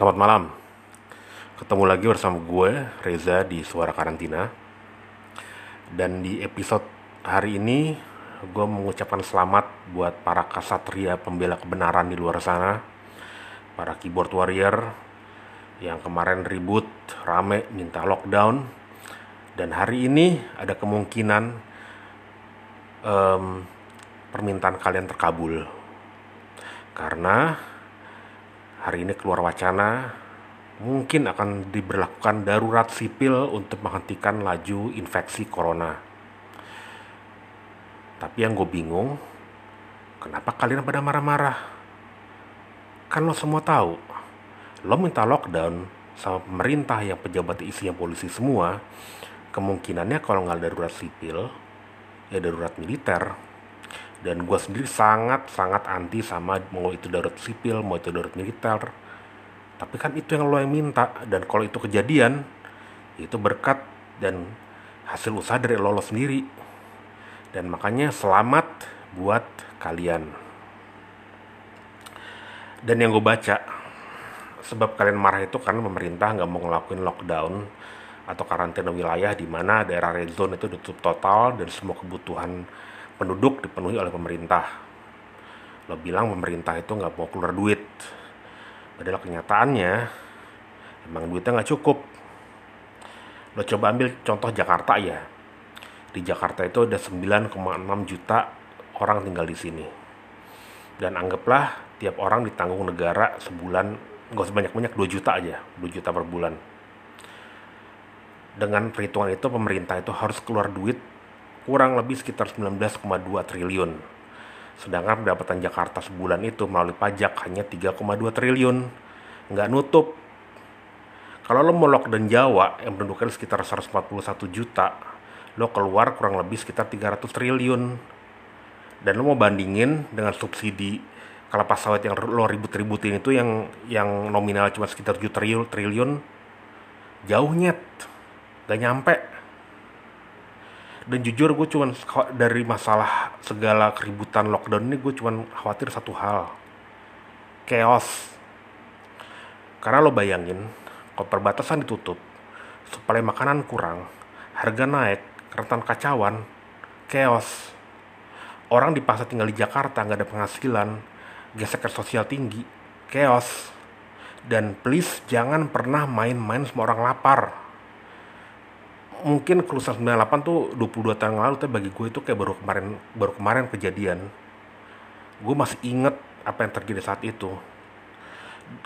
Selamat malam. Ketemu lagi bersama gue, Reza di Suara Karantina. Dan di episode hari ini, gue mengucapkan selamat buat para kasatria pembela kebenaran di luar sana, para keyboard warrior yang kemarin ribut, rame, minta lockdown. Dan hari ini ada kemungkinan em, permintaan kalian terkabul. Karena hari ini keluar wacana mungkin akan diberlakukan darurat sipil untuk menghentikan laju infeksi corona. Tapi yang gue bingung, kenapa kalian pada marah-marah? Kan lo semua tahu, lo minta lockdown sama pemerintah yang pejabat isinya polisi semua, kemungkinannya kalau nggak darurat sipil, ya darurat militer. Dan gue sendiri sangat-sangat anti sama mau itu darurat sipil, mau itu darurat militer. Tapi kan itu yang lo yang minta, dan kalau itu kejadian, itu berkat dan hasil usaha dari lo, lo sendiri. Dan makanya selamat buat kalian. Dan yang gue baca, sebab kalian marah itu karena pemerintah nggak mau ngelakuin lockdown atau karantina wilayah di mana daerah red zone itu ditutup total dan semua kebutuhan penduduk dipenuhi oleh pemerintah. Lo bilang pemerintah itu nggak mau keluar duit. Padahal kenyataannya emang duitnya nggak cukup. Lo coba ambil contoh Jakarta ya. Di Jakarta itu ada 9,6 juta orang tinggal di sini. Dan anggaplah tiap orang ditanggung negara sebulan nggak usah banyak-banyak 2 juta aja, 2 juta per bulan. Dengan perhitungan itu pemerintah itu harus keluar duit kurang lebih sekitar 19,2 triliun. Sedangkan pendapatan Jakarta sebulan itu melalui pajak hanya 3,2 triliun. Nggak nutup. Kalau lo mau lockdown Jawa yang penduduknya sekitar 141 juta, lo keluar kurang lebih sekitar 300 triliun. Dan lo mau bandingin dengan subsidi kelapa sawit yang lo ribut-ributin itu yang yang nominal cuma sekitar 7 triliun, triliun jauh nyet. Gak nyampe dan jujur gue cuman dari masalah segala keributan lockdown ini gue cuman khawatir satu hal. Chaos. Karena lo bayangin kalau perbatasan ditutup supaya makanan kurang harga naik rentan kacauan chaos. Orang di pasar tinggal di Jakarta nggak ada penghasilan gesekan sosial tinggi chaos. Dan please jangan pernah main-main semua orang lapar mungkin kelulusan 98 tuh 22 tahun lalu tapi bagi gue itu kayak baru kemarin baru kemarin kejadian. Gue masih inget apa yang terjadi saat itu.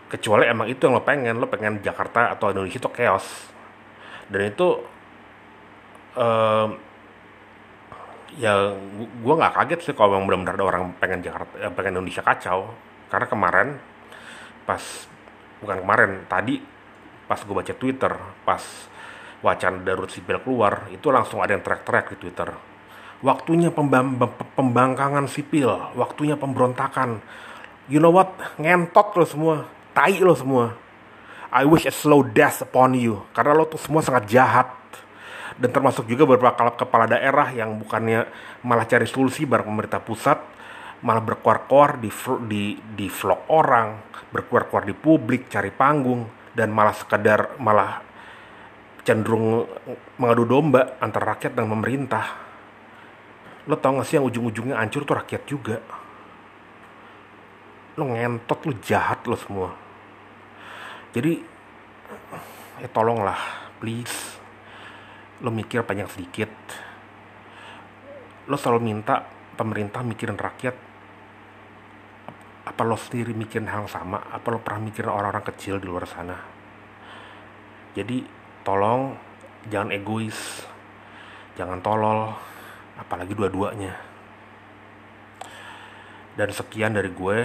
Kecuali emang itu yang lo pengen lo pengen Jakarta atau Indonesia itu chaos. Dan itu uh, ya gue nggak kaget sih kalau benar-benar ada orang pengen Jakarta eh, pengen Indonesia kacau. Karena kemarin pas bukan kemarin tadi pas gue baca Twitter pas wacana darurat sipil keluar, itu langsung ada yang teriak-teriak di Twitter. Waktunya pembangkangan sipil, waktunya pemberontakan. You know what? Ngentot lo semua, tai lo semua. I wish a slow death upon you. Karena lo tuh semua sangat jahat. Dan termasuk juga beberapa kepala daerah yang bukannya malah cari solusi bareng pemerintah pusat, malah berkuar-kuar di, di, di vlog orang, berkuar-kuar di publik, cari panggung, dan malah sekedar malah cenderung mengadu domba antara rakyat dan pemerintah. Lo tau gak sih yang ujung-ujungnya hancur tuh rakyat juga. Lo ngentot, lo jahat lo semua. Jadi, ya tolonglah, please. Lo mikir panjang sedikit. Lo selalu minta pemerintah mikirin rakyat. Apa lo sendiri mikirin hal yang sama? Apa lo pernah mikirin orang-orang kecil di luar sana? Jadi, tolong jangan egois. Jangan tolol apalagi dua-duanya. Dan sekian dari gue.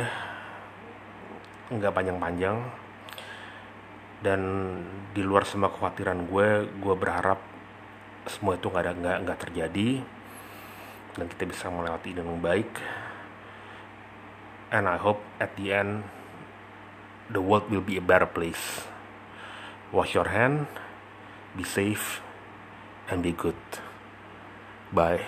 Nggak panjang-panjang. Dan di luar semua kekhawatiran gue gue berharap semua itu nggak ada nggak nggak terjadi. Dan kita bisa melewati dengan baik. And I hope at the end the world will be a better place. Wash your hand be safe and be good. Bye.